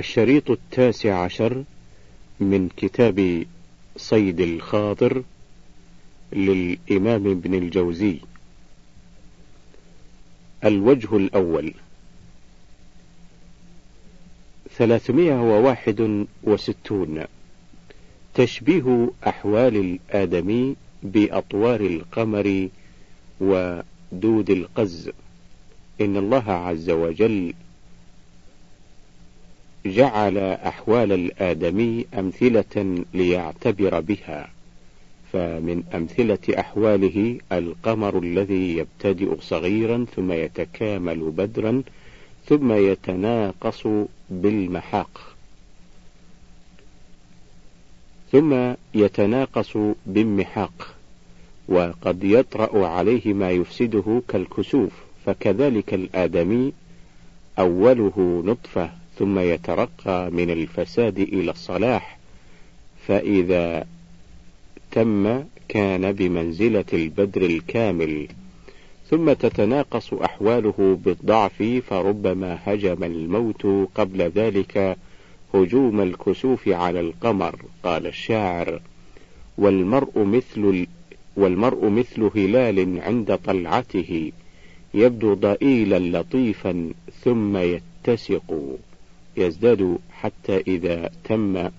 الشريط التاسع عشر من كتاب صيد الخاطر للإمام ابن الجوزي. الوجه الأول. ثلاثمائة وواحد وستون. تشبيه أحوال الآدمي بأطوار القمر ودود القز. إن الله عز وجل جعل أحوال الآدمي أمثلة ليعتبر بها فمن أمثلة أحواله القمر الذي يبتدئ صغيرا ثم يتكامل بدرا ثم يتناقص بالمحاق ثم يتناقص بالمحاق وقد يطرأ عليه ما يفسده كالكسوف فكذلك الآدمي أوله نطفة ثم يترقى من الفساد إلى الصلاح فإذا تم كان بمنزلة البدر الكامل ثم تتناقص أحواله بالضعف فربما هجم الموت قبل ذلك هجوم الكسوف على القمر قال الشاعر. والمرء مثل والمرء مثل هلال عند طلعته يبدو ضئيلا لطيفا ثم يتسق. يزداد حتى إذا تم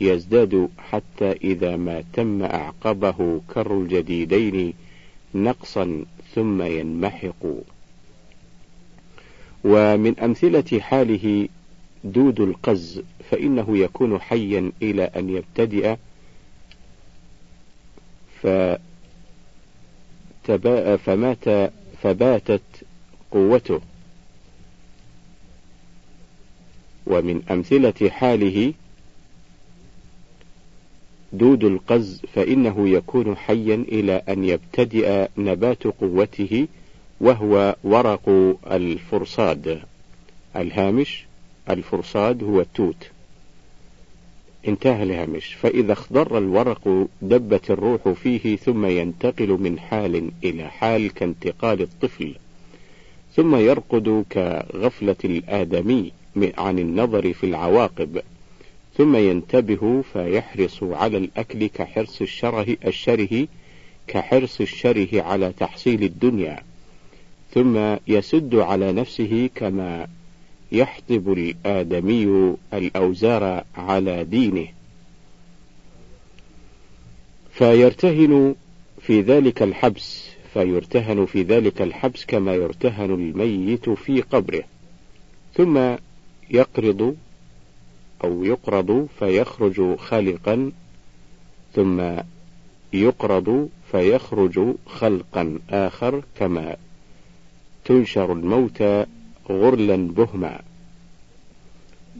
يزداد حتى إذا ما تم أعقبه كر الجديدين نقصا ثم ينمحق. ومن أمثلة حاله دود القز فإنه يكون حيا إلى أن يبتدئ. فمات فباتت قوته. ومن أمثلة حاله دود القز فإنه يكون حيا إلى أن يبتدئ نبات قوته وهو ورق الفرصاد. الهامش الفرصاد هو التوت انتهى الهامش. فإذا اخضر الورق دبت الروح فيه ثم ينتقل من حال إلى حال كانتقال الطفل ثم يرقد كغفلة الآدمي. عن النظر في العواقب ثم ينتبه فيحرص على الأكل كحرص الشره الشره كحرص الشره على تحصيل الدنيا ثم يسد على نفسه كما يحطب الآدمي الأوزار على دينه. فيرتهن في ذلك الحبس فيرتهن في ذلك الحبس كما يرتهن الميت في قبره. ثم يقرض أو يقرض فيخرج خالقا ثم يقرض فيخرج خلقا آخر كما تنشر الموتى غرلا بهما.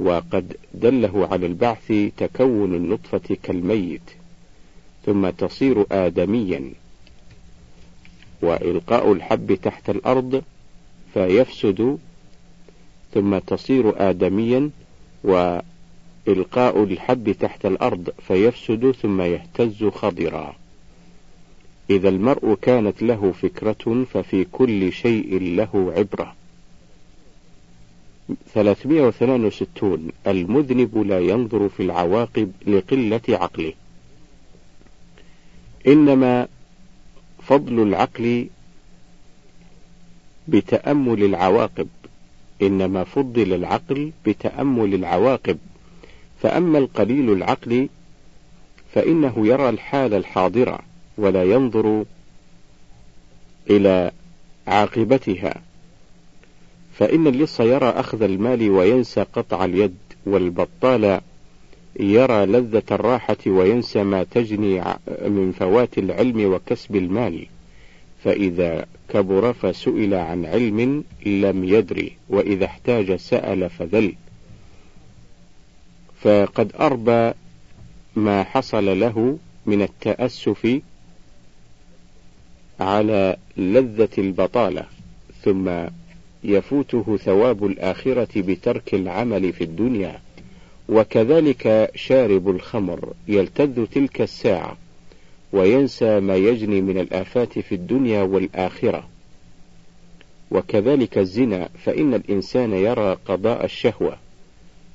وقد دله على البعث تكون النطفة كالميت ثم تصير آدميا. وإلقاء الحب تحت الأرض فيفسد ثم تصير آدميا وإلقاء الحب تحت الأرض فيفسد ثم يهتز خضرا. إذا المرء كانت له فكرة ففي كل شيء له عبرة. 362 المذنب لا ينظر في العواقب لقلة عقله. إنما فضل العقل بتأمل العواقب. إنما فضل العقل بتأمل العواقب. فأما القليل العقل فإنه يرى الحال الحاضرة ولا ينظر إلى عاقبتها. فإن اللص يرى أخذ المال وينسى قطع اليد والبطال يرى لذة الراحة وينسى ما تجني من فوات العلم وكسب المال. فإذا كبر فسئل عن علم لم يدري وإذا احتاج سأل فذل. فقد أربى ما حصل له من التأسف على لذة البطالة ثم يفوته ثواب الآخرة بترك العمل في الدنيا. وكذلك شارب الخمر يلتذ تلك الساعة. وينسى ما يجني من الآفات في الدنيا والآخرة. وكذلك الزنا فإن الإنسان يرى قضاء الشهوة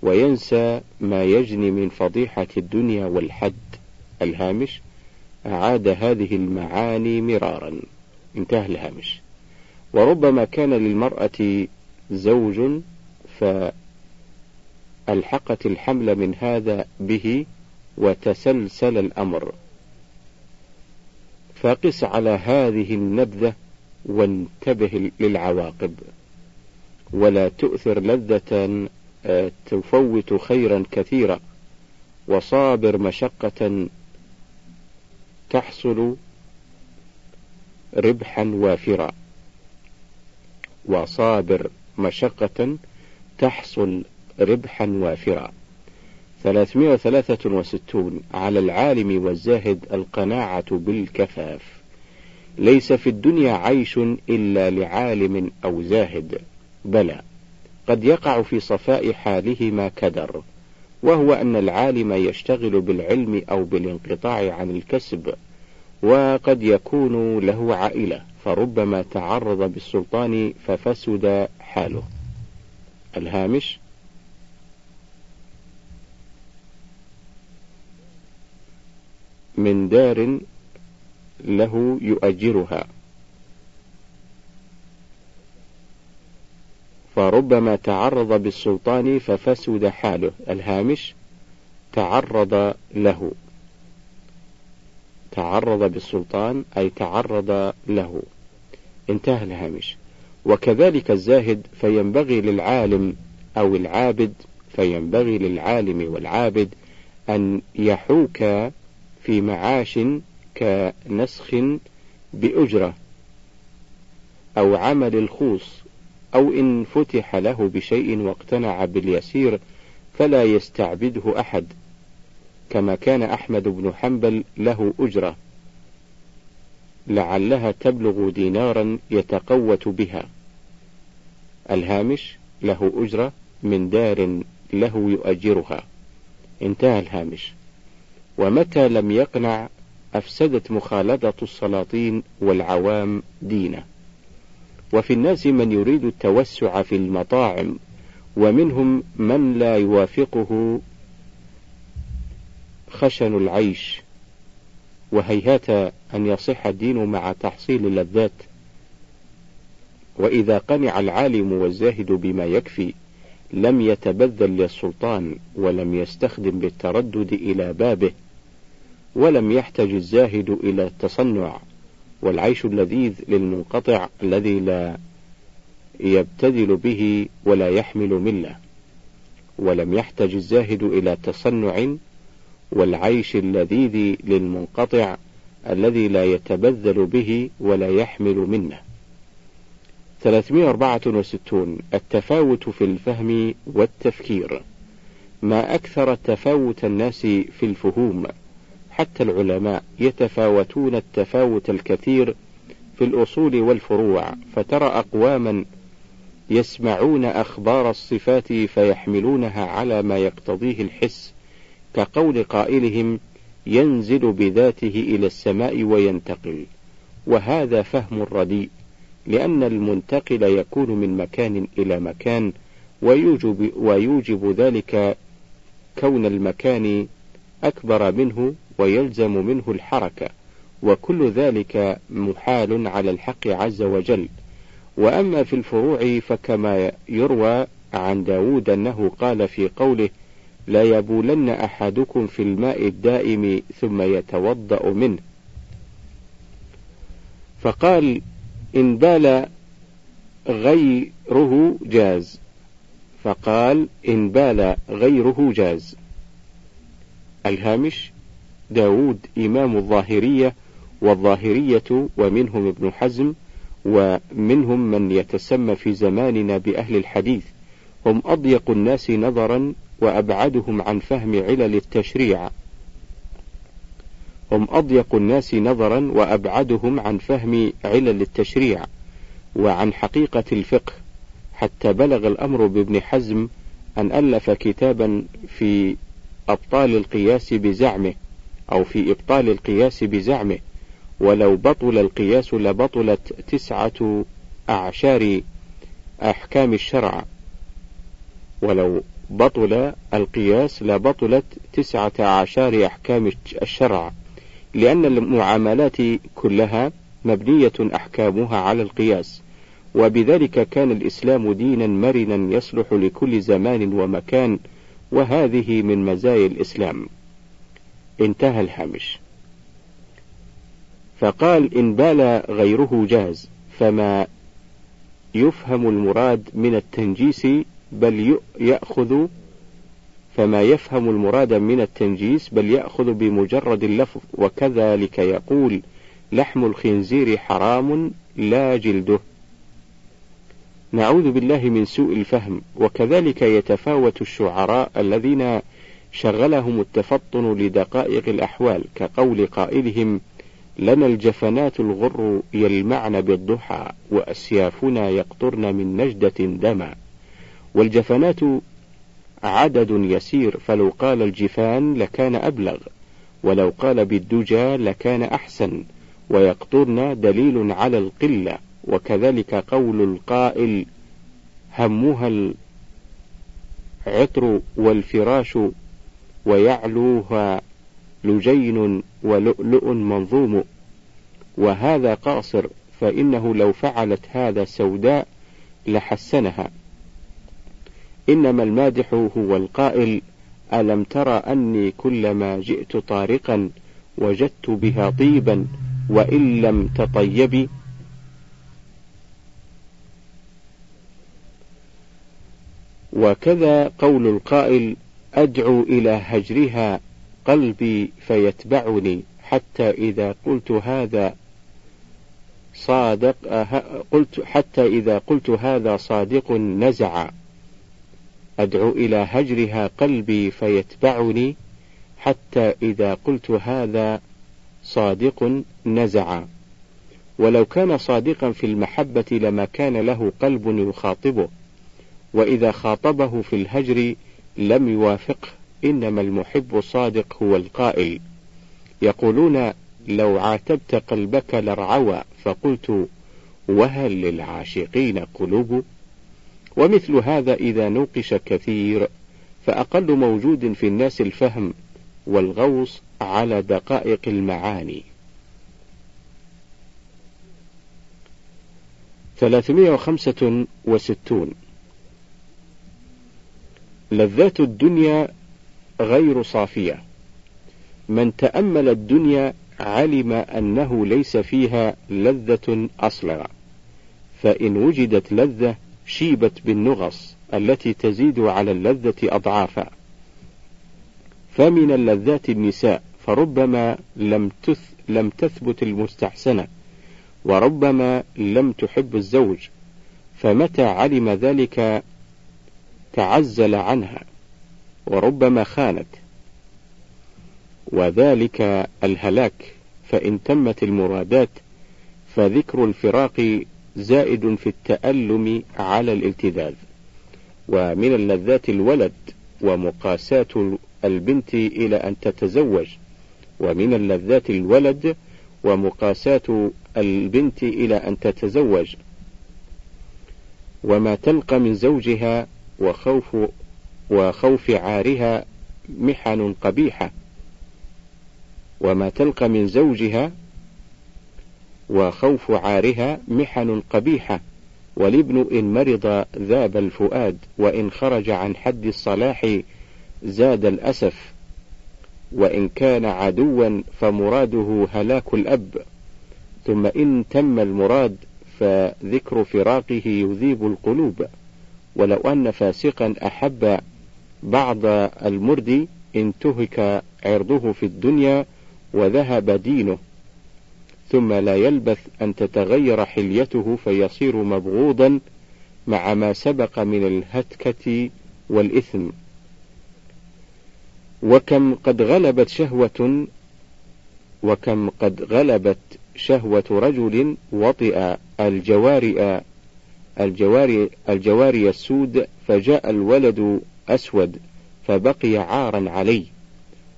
وينسى ما يجني من فضيحة الدنيا والحد. الهامش أعاد هذه المعاني مرارا. انتهى الهامش. وربما كان للمرأة زوج فألحقت الحمل من هذا به وتسلسل الأمر. فقس على هذه النبذة وانتبه للعواقب. ولا تؤثر لذة آه، تفوت خيرا كثيرا. وصابر مشقة تحصل ربحا وافرا. وصابر مشقة تحصل ربحا وافرا. 363 على العالم والزاهد القناعة بالكفاف. ليس في الدنيا عيش إلا لعالم أو زاهد. بلى. قد يقع في صفاء حاله ما كدر وهو أن العالم يشتغل بالعلم أو بالانقطاع عن الكسب وقد يكون له عائلة فربما تعرض بالسلطان ففسد حاله. الهامش من دار له يؤجرها. فربما تعرض بالسلطان ففسد حاله. الهامش تعرض له. تعرض بالسلطان أي تعرض له. انتهى الهامش. وكذلك الزاهد فينبغي للعالم أو العابد فينبغي للعالم والعابد أن يحوك في معاش كنسخ بأجرة أو عمل الخوص أو إن فتح له بشيء واقتنع باليسير فلا يستعبده أحد كما كان أحمد بن حنبل له أجرة لعلها تبلغ دينارا يتقوت بها. الهامش له أجرة من دار له يؤجرها. انتهى الهامش. ومتى لم يقنع أفسدت مخالطة السلاطين والعوام دينه. وفي الناس من يريد التوسع في المطاعم ومنهم من لا يوافقه خشن العيش. وهيهات أن يصح الدين مع تحصيل اللذات. وإذا قنع العالم والزاهد بما يكفي لم يتبذل للسلطان ولم يستخدم بالتردد إلى بابه. ولم يحتج الزاهد إلى التصنع والعيش اللذيذ للمنقطع الذي لا يبتذل به ولا يحمل ملة. ولم يحتج الزاهد إلى تصنع والعيش اللذيذ للمنقطع الذي لا يتبذل به ولا يحمل منه. 364 التفاوت في الفهم والتفكير. ما أكثر تفاوت الناس في الفهوم. حتى العلماء يتفاوتون التفاوت الكثير في الأصول والفروع فترى أقواما يسمعون أخبار الصفات فيحملونها على ما يقتضيه الحس كقول قائلهم ينزل بذاته إلى السماء وينتقل. وهذا فهم رديء لأن المنتقل يكون من مكان إلى مكان ويوجب, ويوجب ذلك كون المكان أكبر منه ويلزم منه الحركة وكل ذلك محال على الحق عز وجل. وأما في الفروع فكما يروى عن داود أنه قال في قوله لا يبولن أحدكم في الماء الدائم ثم يتوضأ منه. فقال إن بال غيره جاز. فقال إن بال غيره جاز. الهامش داود إمام الظاهرية والظاهرية ومنهم ابن حزم ومنهم من يتسمى في زماننا بأهل الحديث. هم أضيق الناس نظرا وأبعدهم عن فهم علل التشريع. هم أضيق الناس نظرا وأبعدهم عن فهم علل التشريع وعن حقيقة الفقه. حتى بلغ الأمر بابن حزم أن ألف كتابا في أبطال القياس بزعمه. أو في إبطال القياس بزعمه. ولو بطل القياس لبطلت تسعة أعشار أحكام الشرع. ولو بطل القياس لبطلت تسعة عشر أحكام الشرع. لأن المعاملات كلها مبنية أحكامها على القياس. وبذلك كان الإسلام دينا مرنا يصلح لكل زمان ومكان. وهذه من مزايا الإسلام. انتهى الهامش. فقال إن بال غيره جاز فما يفهم المراد من التنجيس بل يأخذ فما يفهم المراد من التنجيس بل يأخذ بمجرد اللفظ وكذلك يقول لحم الخنزير حرام لا جلده. نعوذ بالله من سوء الفهم وكذلك يتفاوت الشعراء الذين شغلهم التفطن لدقائق الأحوال كقول قائلهم لنا الجفنات الغر يلمعن بالضحى وأسيافنا يقطرن من نجدة دما. والجفنات عدد يسير فلو قال الجفان لكان أبلغ ولو قال بالدجى لكان أحسن ويقطرن دليل على القلة. وكذلك قول القائل همها العطر والفراش ويعلوها لجين ولؤلؤ منظوم. وهذا قاصر فإنه لو فعلت هذا سوداء لحسنها. إنما المادح هو القائل ألم تر أني كلما جئت طارقا وجدت بها طيبا وإن لم تطيبي؟ وكذا قول القائل أدعو إلى هجرها قلبي فيتبعني حتى إذا قلت هذا صادق قلت حتى إذا قلت هذا صادق نزع. أدعو إلى هجرها قلبي فيتبعني حتى إذا قلت هذا صادق نزع. ولو كان صادقا في المحبة لما كان له قلب يخاطبه وإذا خاطبه في الهجر لم يوافقه إنما المحب الصادق هو القائل. يقولون لو عاتبت قلبك لرعوى فقلت وهل للعاشقين قلوب؟ ومثل هذا إذا نوقش كثير فأقل موجود في الناس الفهم والغوص على دقائق المعاني. 365 لذات الدنيا غير صافية. من تأمل الدنيا علم أنه ليس فيها لذة أصلا فإن وجدت لذة شيبت بالنغص التي تزيد على اللذة أضعافا. فمن اللذات النساء فربما لم تث لم تثبت المستحسنة وربما لم تحب الزوج. فمتى علم ذلك تعزل عنها وربما خانت. وذلك الهلاك فإن تمت المرادات فذكر الفراق زائد في التألم على الالتذاذ. ومن اللذات الولد ومقاساة البنت إلى أن تتزوج. ومن اللذات الولد ومقاساة البنت إلى أن تتزوج. وما تلقى من زوجها وخوف وخوف عارها محن قبيحة وما تلقى من زوجها وخوف عارها محن قبيحة. والابن إن مرض ذاب الفؤاد وإن خرج عن حد الصلاح زاد الأسف. وإن كان عدوا فمراده هلاك الأب. ثم إن تم المراد فذكر فراقه يذيب القلوب. ولو أن فاسقا أحب بعض المرد انتهك عرضه في الدنيا وذهب دينه ثم لا يلبث أن تتغير حليته فيصير مبغوضا مع ما سبق من الهتكة والإثم. وكم قد غلبت شهوة وكم قد غلبت شهوة رجل وطئ الجوارئ الجواري الجواري السود فجاء الولد أسود فبقي عارا عليه.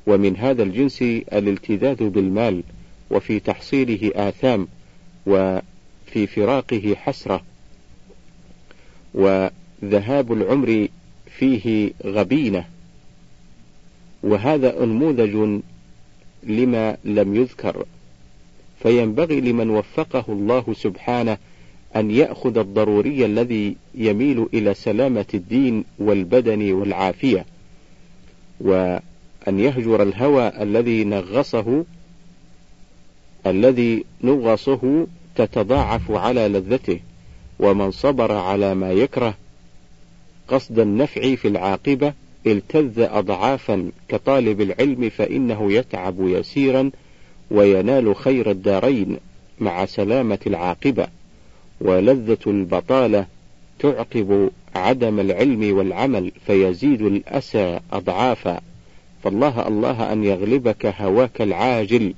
ومن هذا الجنس الالتذاذ بالمال وفي تحصيله آثام وفي فراقه حسرة. وذهاب العمر فيه غبينة. وهذا أنموذج لما لم يذكر. فينبغي لمن وفقه الله سبحانه أن يأخذ الضروري الذي يميل إلى سلامة الدين والبدن والعافية وأن يهجر الهوى الذي نغصه الذي نغصه تتضاعف على لذته ومن صبر على ما يكره قصد النفع في العاقبة التذ أضعافا كطالب العلم فإنه يتعب يسيرا وينال خير الدارين مع سلامة العاقبة. ولذة البطالة تعقب عدم العلم والعمل فيزيد الأسى أضعافا. فالله الله أن يغلبك هواك العاجل.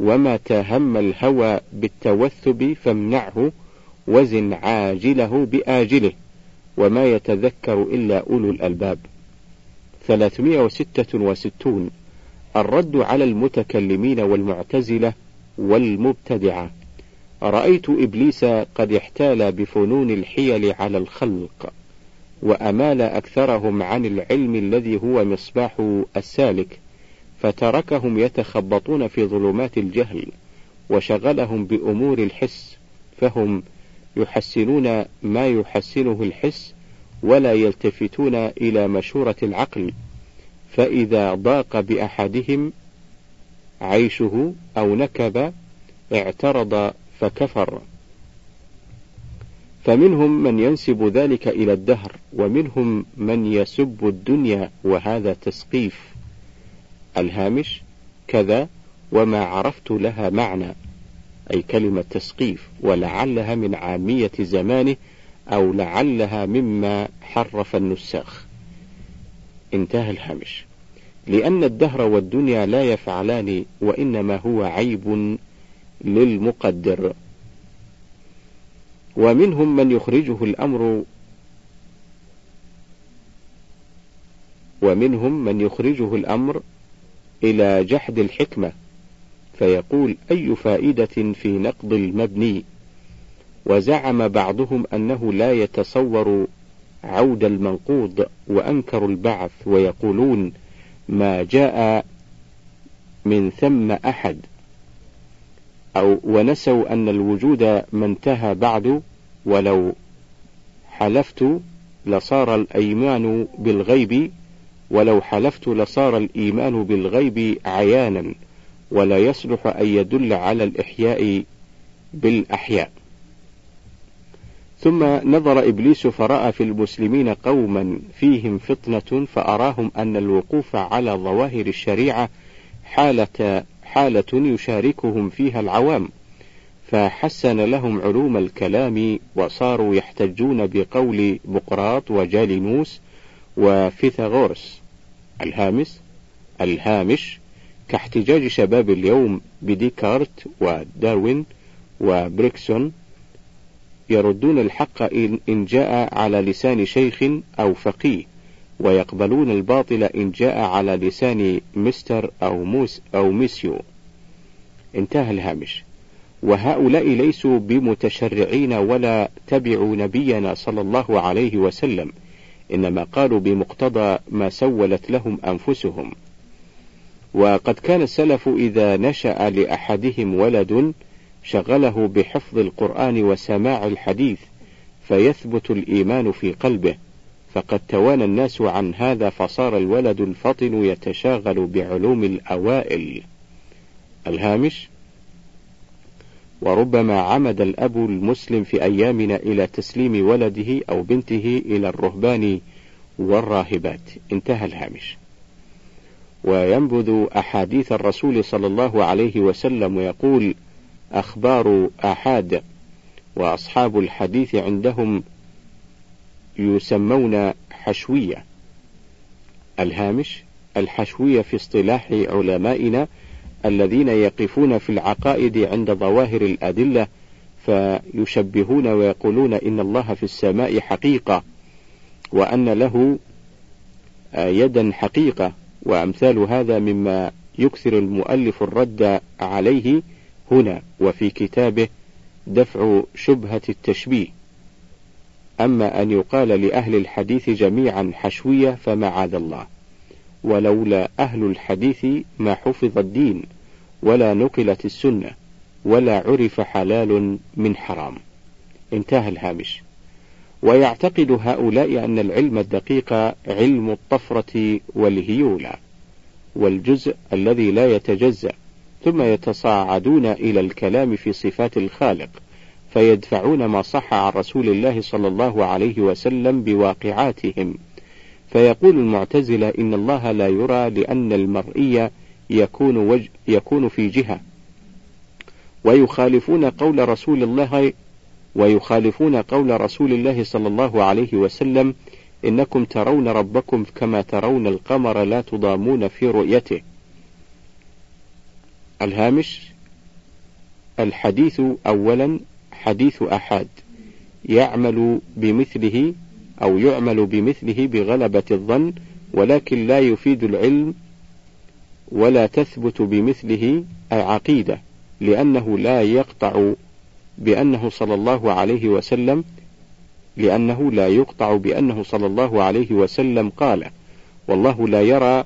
وما تهم الهوى بالتوثب فامنعه وزن عاجله بآجله. وما يتذكر إلا أولو الألباب. 366 الرد على المتكلمين والمعتزلة والمبتدعة. رأيت إبليس قد احتال بفنون الحيل على الخلق وأمال أكثرهم عن العلم الذي هو مصباح السالك فتركهم يتخبطون في ظلمات الجهل وشغلهم بأمور الحس فهم يحسنون ما يحسنه الحس ولا يلتفتون إلى مشورة العقل فإذا ضاق بأحدهم عيشه أو نكب اعترض فكفر. فمنهم من ينسب ذلك إلى الدهر ومنهم من يسب الدنيا وهذا تسقيف. الهامش كذا وما عرفت لها معنى أي كلمة تسقيف ولعلها من عامية زمانه أو لعلها مما حرف النساخ. انتهى الهامش. لأن الدهر والدنيا لا يفعلان وإنما هو عيب للمقدر. ومنهم من يخرجه الأمر ومنهم من يخرجه الأمر إلى جحد الحكمة فيقول أي فائدة في نقض المبني؟ وزعم بعضهم أنه لا يتصور عود المنقوض وأنكروا البعث ويقولون ما جاء من ثم أحد. أو ونسوا أن الوجود ما انتهى بعد ولو حلفت لصار الأيمان بالغيب ولو حلفت لصار الإيمان بالغيب عيانا ولا يصلح أن يدل على الإحياء بالأحياء. ثم نظر إبليس فرأى في المسلمين قوما فيهم فطنة فأراهم أن الوقوف على ظواهر الشريعة حالة حالة يشاركهم فيها العوام فحسن لهم علوم الكلام وصاروا يحتجون بقول بقراط وجالينوس وفيثاغورس. الهامس الهامش كاحتجاج شباب اليوم بديكارت وداروين وبريكسون يردون الحق إن جاء على لسان شيخ أو فقيه. ويقبلون الباطل إن جاء على لسان مستر أو موس أو ميسيو. انتهى الهامش. وهؤلاء ليسوا بمتشرعين ولا تبعوا نبينا صلى الله عليه وسلم إنما قالوا بمقتضى ما سولت لهم أنفسهم. وقد كان السلف إذا نشأ لأحدهم ولد شغله بحفظ القرآن وسماع الحديث فيثبت الإيمان في قلبه. فقد توانى الناس عن هذا فصار الولد الفطن يتشاغل بعلوم الأوائل. الهامش وربما عمد الأب المسلم في أيامنا إلى تسليم ولده أو بنته إلى الرهبان والراهبات. انتهى الهامش. وينبذ أحاديث الرسول صلى الله عليه وسلم ويقول أخبار آحاد وأصحاب الحديث عندهم يسمون حشوية. الهامش الحشوية في اصطلاح علمائنا الذين يقفون في العقائد عند ظواهر الأدلة فيشبهون ويقولون إن الله في السماء حقيقة وأن له يدا حقيقة وأمثال هذا مما يكثر المؤلف الرد عليه هنا وفي كتابه دفع شبهة التشبيه. أما أن يقال لأهل الحديث جميعا حشوية فمعاذ الله ولولا أهل الحديث ما حفظ الدين ولا نقلت السنة ولا عرف حلال من حرام. انتهى الهامش. ويعتقد هؤلاء أن العلم الدقيق علم الطفرة والهيولة والجزء الذي لا يتجزأ ثم يتصاعدون إلى الكلام في صفات الخالق فيدفعون ما صح عن رسول الله صلى الله عليه وسلم بواقعاتهم. فيقول المعتزلة إن الله لا يرى لأن المرئي يكون, وج يكون في جهة. ويخالفون قول رسول الله ويخالفون قول رسول الله صلى الله عليه وسلم إنكم ترون ربكم كما ترون القمر لا تضامون في رؤيته. الهامش الحديث أولا حديث أحاد يعمل بمثله أو يعمل بمثله بغلبة الظن ولكن لا يفيد العلم ولا تثبت بمثله عقيدة لأنه لا يقطع بأنه صلى الله عليه وسلم لأنه لا يقطع بأنه صلى الله عليه وسلم قال والله لا يرى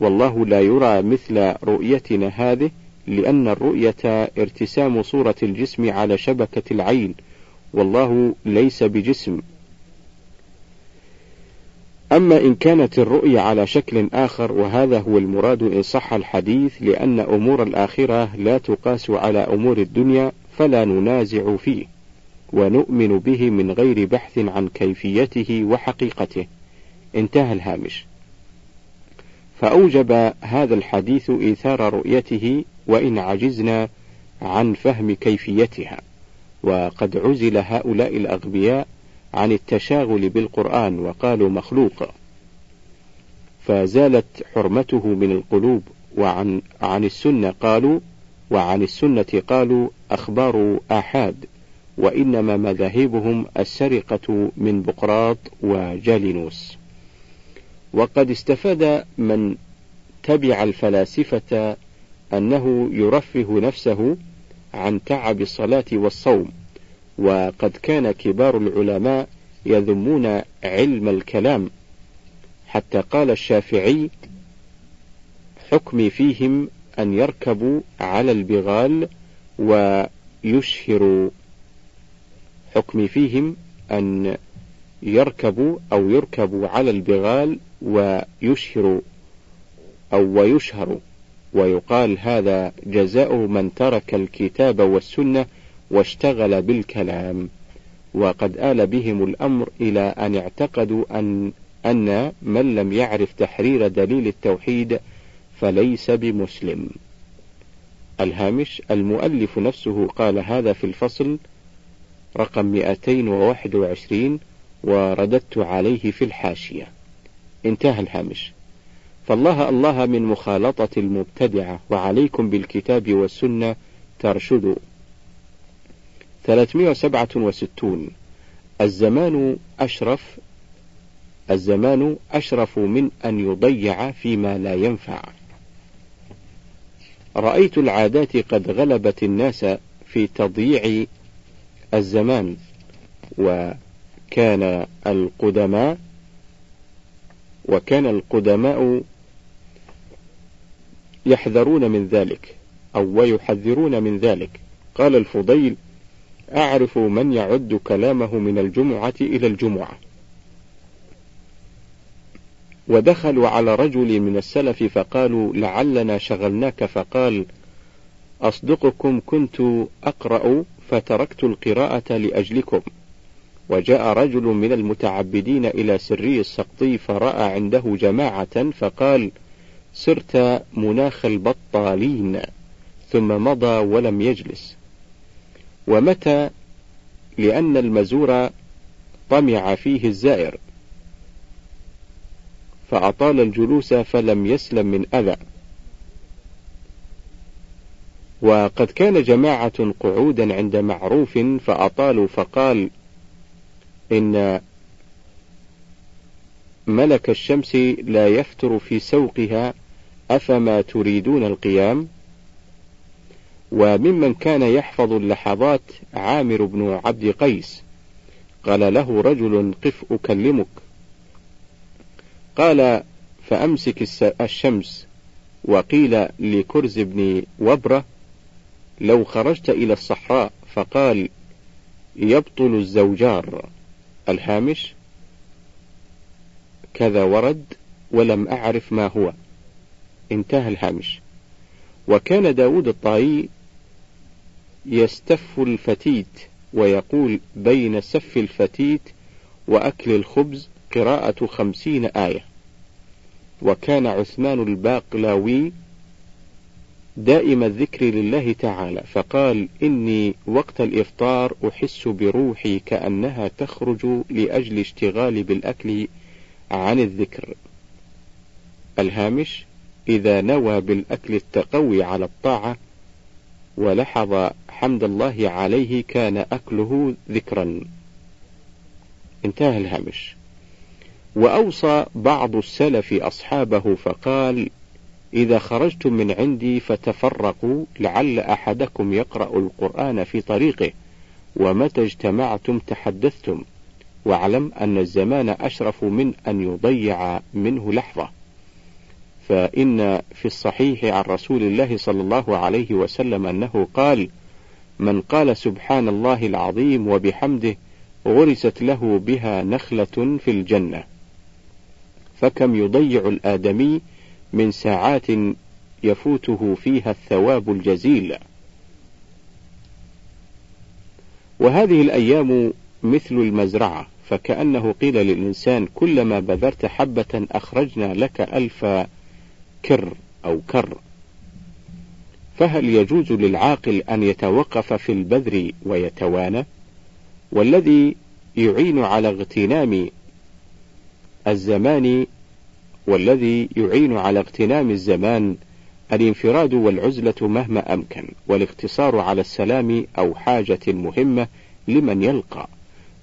والله لا يرى مثل رؤيتنا هذه لأن الرؤية ارتسام صورة الجسم على شبكة العين والله ليس بجسم. أما إن كانت الرؤية على شكل آخر وهذا هو المراد إن صح الحديث لأن أمور الآخرة لا تقاس على أمور الدنيا فلا ننازع فيه ونؤمن به من غير بحث عن كيفيته وحقيقته. انتهى الهامش. فأوجب هذا الحديث إيثار رؤيته وإن عجزنا عن فهم كيفيتها وقد عزل هؤلاء الأغبياء عن التشاغل بالقرآن وقالوا مخلوق. فزالت حرمته من القلوب وعن عن السنة قالوا وعن السنة قالوا أخبار آحاد وإنما مذاهبهم السرقة من بقراط وجالينوس. وقد استفاد من تبع الفلاسفة أنه يرفه نفسه عن تعب الصلاة والصوم وقد كان كبار العلماء يذمون علم الكلام. حتى قال الشافعي حكمي فيهم أن يركبوا على البغال ويشهروا. حكمي فيهم أن يركبوا أو يركبوا على البغال ويشهروا أو ويشهر ويقال هذا جزاء من ترك الكتاب والسنة واشتغل بالكلام وقد آل بهم الأمر إلى أن اعتقدوا أن أن من لم يعرف تحرير دليل التوحيد فليس بمسلم. الهامش المؤلف نفسه قال هذا في الفصل رقم 221 ورددت عليه في الحاشية. انتهى الهامش. فالله الله من مخالطة المبتدعة وعليكم بالكتاب والسنة ترشدوا 367 الزمان أشرف الزمان أشرف من أن يضيع فيما لا ينفع رأيت العادات قد غلبت الناس في تضييع الزمان وكان القدماء وكان القدماء يحذرون من ذلك أو ويحذرون من ذلك. قال الفضيل أعرف من يعد كلامه من الجمعة إلى الجمعة. ودخلوا على رجل من السلف فقالوا لعلنا شغلناك. فقال أصدقكم كنت أقرأ فتركت القراءة لأجلكم. وجاء رجل من المتعبدين إلى سري السقطي فرأى عنده جماعة فقال صرت مناخ البطالين. ثم مضى ولم يجلس. ومتى؟ لأن المزور طمع فيه الزائر. فأطال الجلوس فلم يسلم من أذى. وقد كان جماعة قعودا عند معروف فأطالوا فقال إن ملك الشمس لا يفتر في سوقها أفما تريدون القيام؟ وممن كان يحفظ اللحظات عامر بن عبد قيس. قال له رجل قف أكلمك. قال فأمسك الشمس. وقيل لكرز بن وبرة لو خرجت إلى الصحراء فقال يبطل الزوجار. الهامش كذا ورد ولم أعرف ما هو. انتهى الهامش. وكان داود الطائي يستف الفتيت ويقول بين سف الفتيت وأكل الخبز قراءة خمسين آية. وكان عثمان الباقلاوي دائم الذكر لله تعالى فقال إني وقت الإفطار أحس بروحي كأنها تخرج لأجل اشتغالي بالأكل عن الذكر. الهامش إذا نوى بالأكل التقوي على الطاعة ولحظ حمد الله عليه كان أكله ذكرا. انتهى الهامش. وأوصى بعض السلف أصحابه فقال إذا خرجتم من عندي فتفرقوا لعل أحدكم يقرأ القرآن في طريقه ومتى اجتمعتم تحدثتم واعلم أن الزمان أشرف من أن يضيع منه لحظة. فإن في الصحيح عن رسول الله صلى الله عليه وسلم أنه قال من قال سبحان الله العظيم وبحمده غرست له بها نخلة في الجنة. فكم يضيع الآدمي من ساعات يفوته فيها الثواب الجزيل. وهذه الأيام مثل المزرعة فكأنه قيل للإنسان كلما بذرت حبة أخرجنا لك ألف كر أو كر. فهل يجوز للعاقل أن يتوقف في البذر ويتوانى؟ والذي يعين على اغتنام الزمان والذي يعين على اغتنام الزمان الانفراد والعزلة مهما أمكن والاقتصار على السلام أو حاجة مهمة لمن يلقى.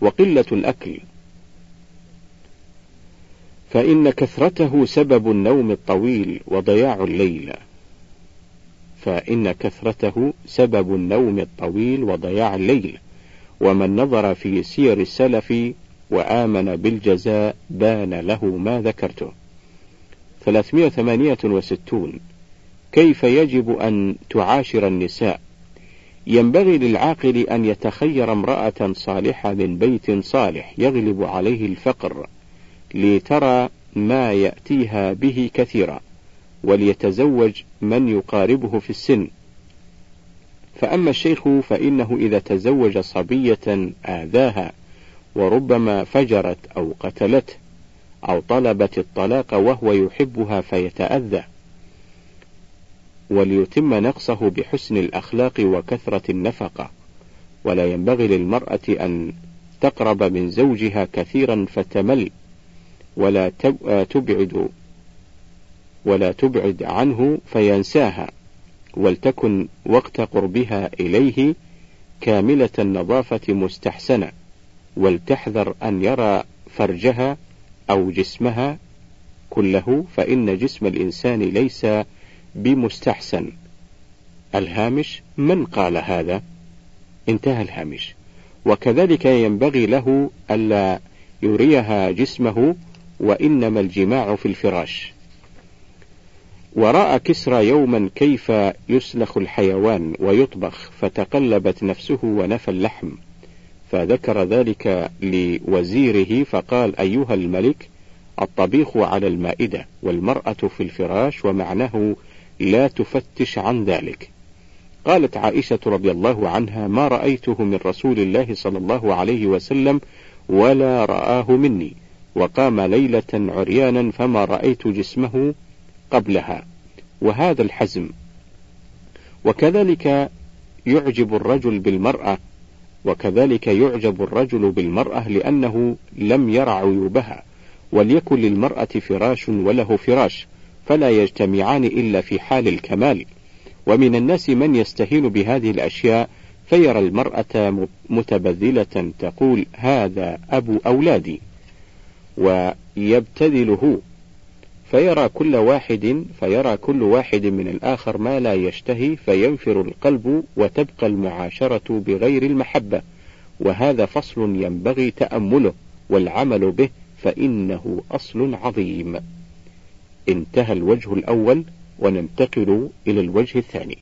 وقلة الأكل. فإن كثرته سبب النوم الطويل وضياع الليل. فإن كثرته سبب النوم الطويل وضياع الليل. ومن نظر في سير السلف وآمن بالجزاء بان له ما ذكرته. 368 كيف يجب أن تعاشر النساء؟ ينبغي للعاقل أن يتخير امرأة صالحة من بيت صالح يغلب عليه الفقر لترى ما يأتيها به كثيرا وليتزوج من يقاربه في السن. فأما الشيخ فإنه إذا تزوج صبية آذاها وربما فجرت أو قتلته. أو طلبت الطلاق وهو يحبها فيتأذى. وليتم نقصه بحسن الأخلاق وكثرة النفقة. ولا ينبغي للمرأة أن تقرب من زوجها كثيرا فتمل. ولا تبعد. ولا تبعد عنه فينساها. ولتكن وقت قربها إليه كاملة النظافة مستحسنة. ولتحذر أن يرى فرجها أو جسمها كله فإن جسم الإنسان ليس بمستحسن. الهامش من قال هذا؟ انتهى الهامش. وكذلك ينبغي له ألا يريها جسمه وإنما الجماع في الفراش. ورأى كسرى يوما كيف يسلخ الحيوان ويطبخ فتقلبت نفسه ونفى اللحم. فذكر ذلك لوزيره فقال أيها الملك الطبيخ على المائدة والمرأة في الفراش ومعناه لا تفتش عن ذلك. قالت عائشة رضي الله عنها ما رأيته من رسول الله صلى الله عليه وسلم ولا رآه مني وقام ليلة عريانا فما رأيت جسمه قبلها وهذا الحزم. وكذلك يعجب الرجل بالمرأة وكذلك يعجب الرجل بالمرأة لأنه لم يرى عيوبها وليكن للمرأة فراش وله فراش فلا يجتمعان إلا في حال الكمال. ومن الناس من يستهين بهذه الأشياء فيرى المرأة متبذلة تقول هذا أبو أولادي ويبتذله فيرى كل واحد فيرى كل واحد من الآخر ما لا يشتهي فينفر القلب وتبقى المعاشرة بغير المحبة. وهذا فصل ينبغي تأمله والعمل به فإنه أصل عظيم. انتهى الوجه الأول وننتقل إلى الوجه الثاني.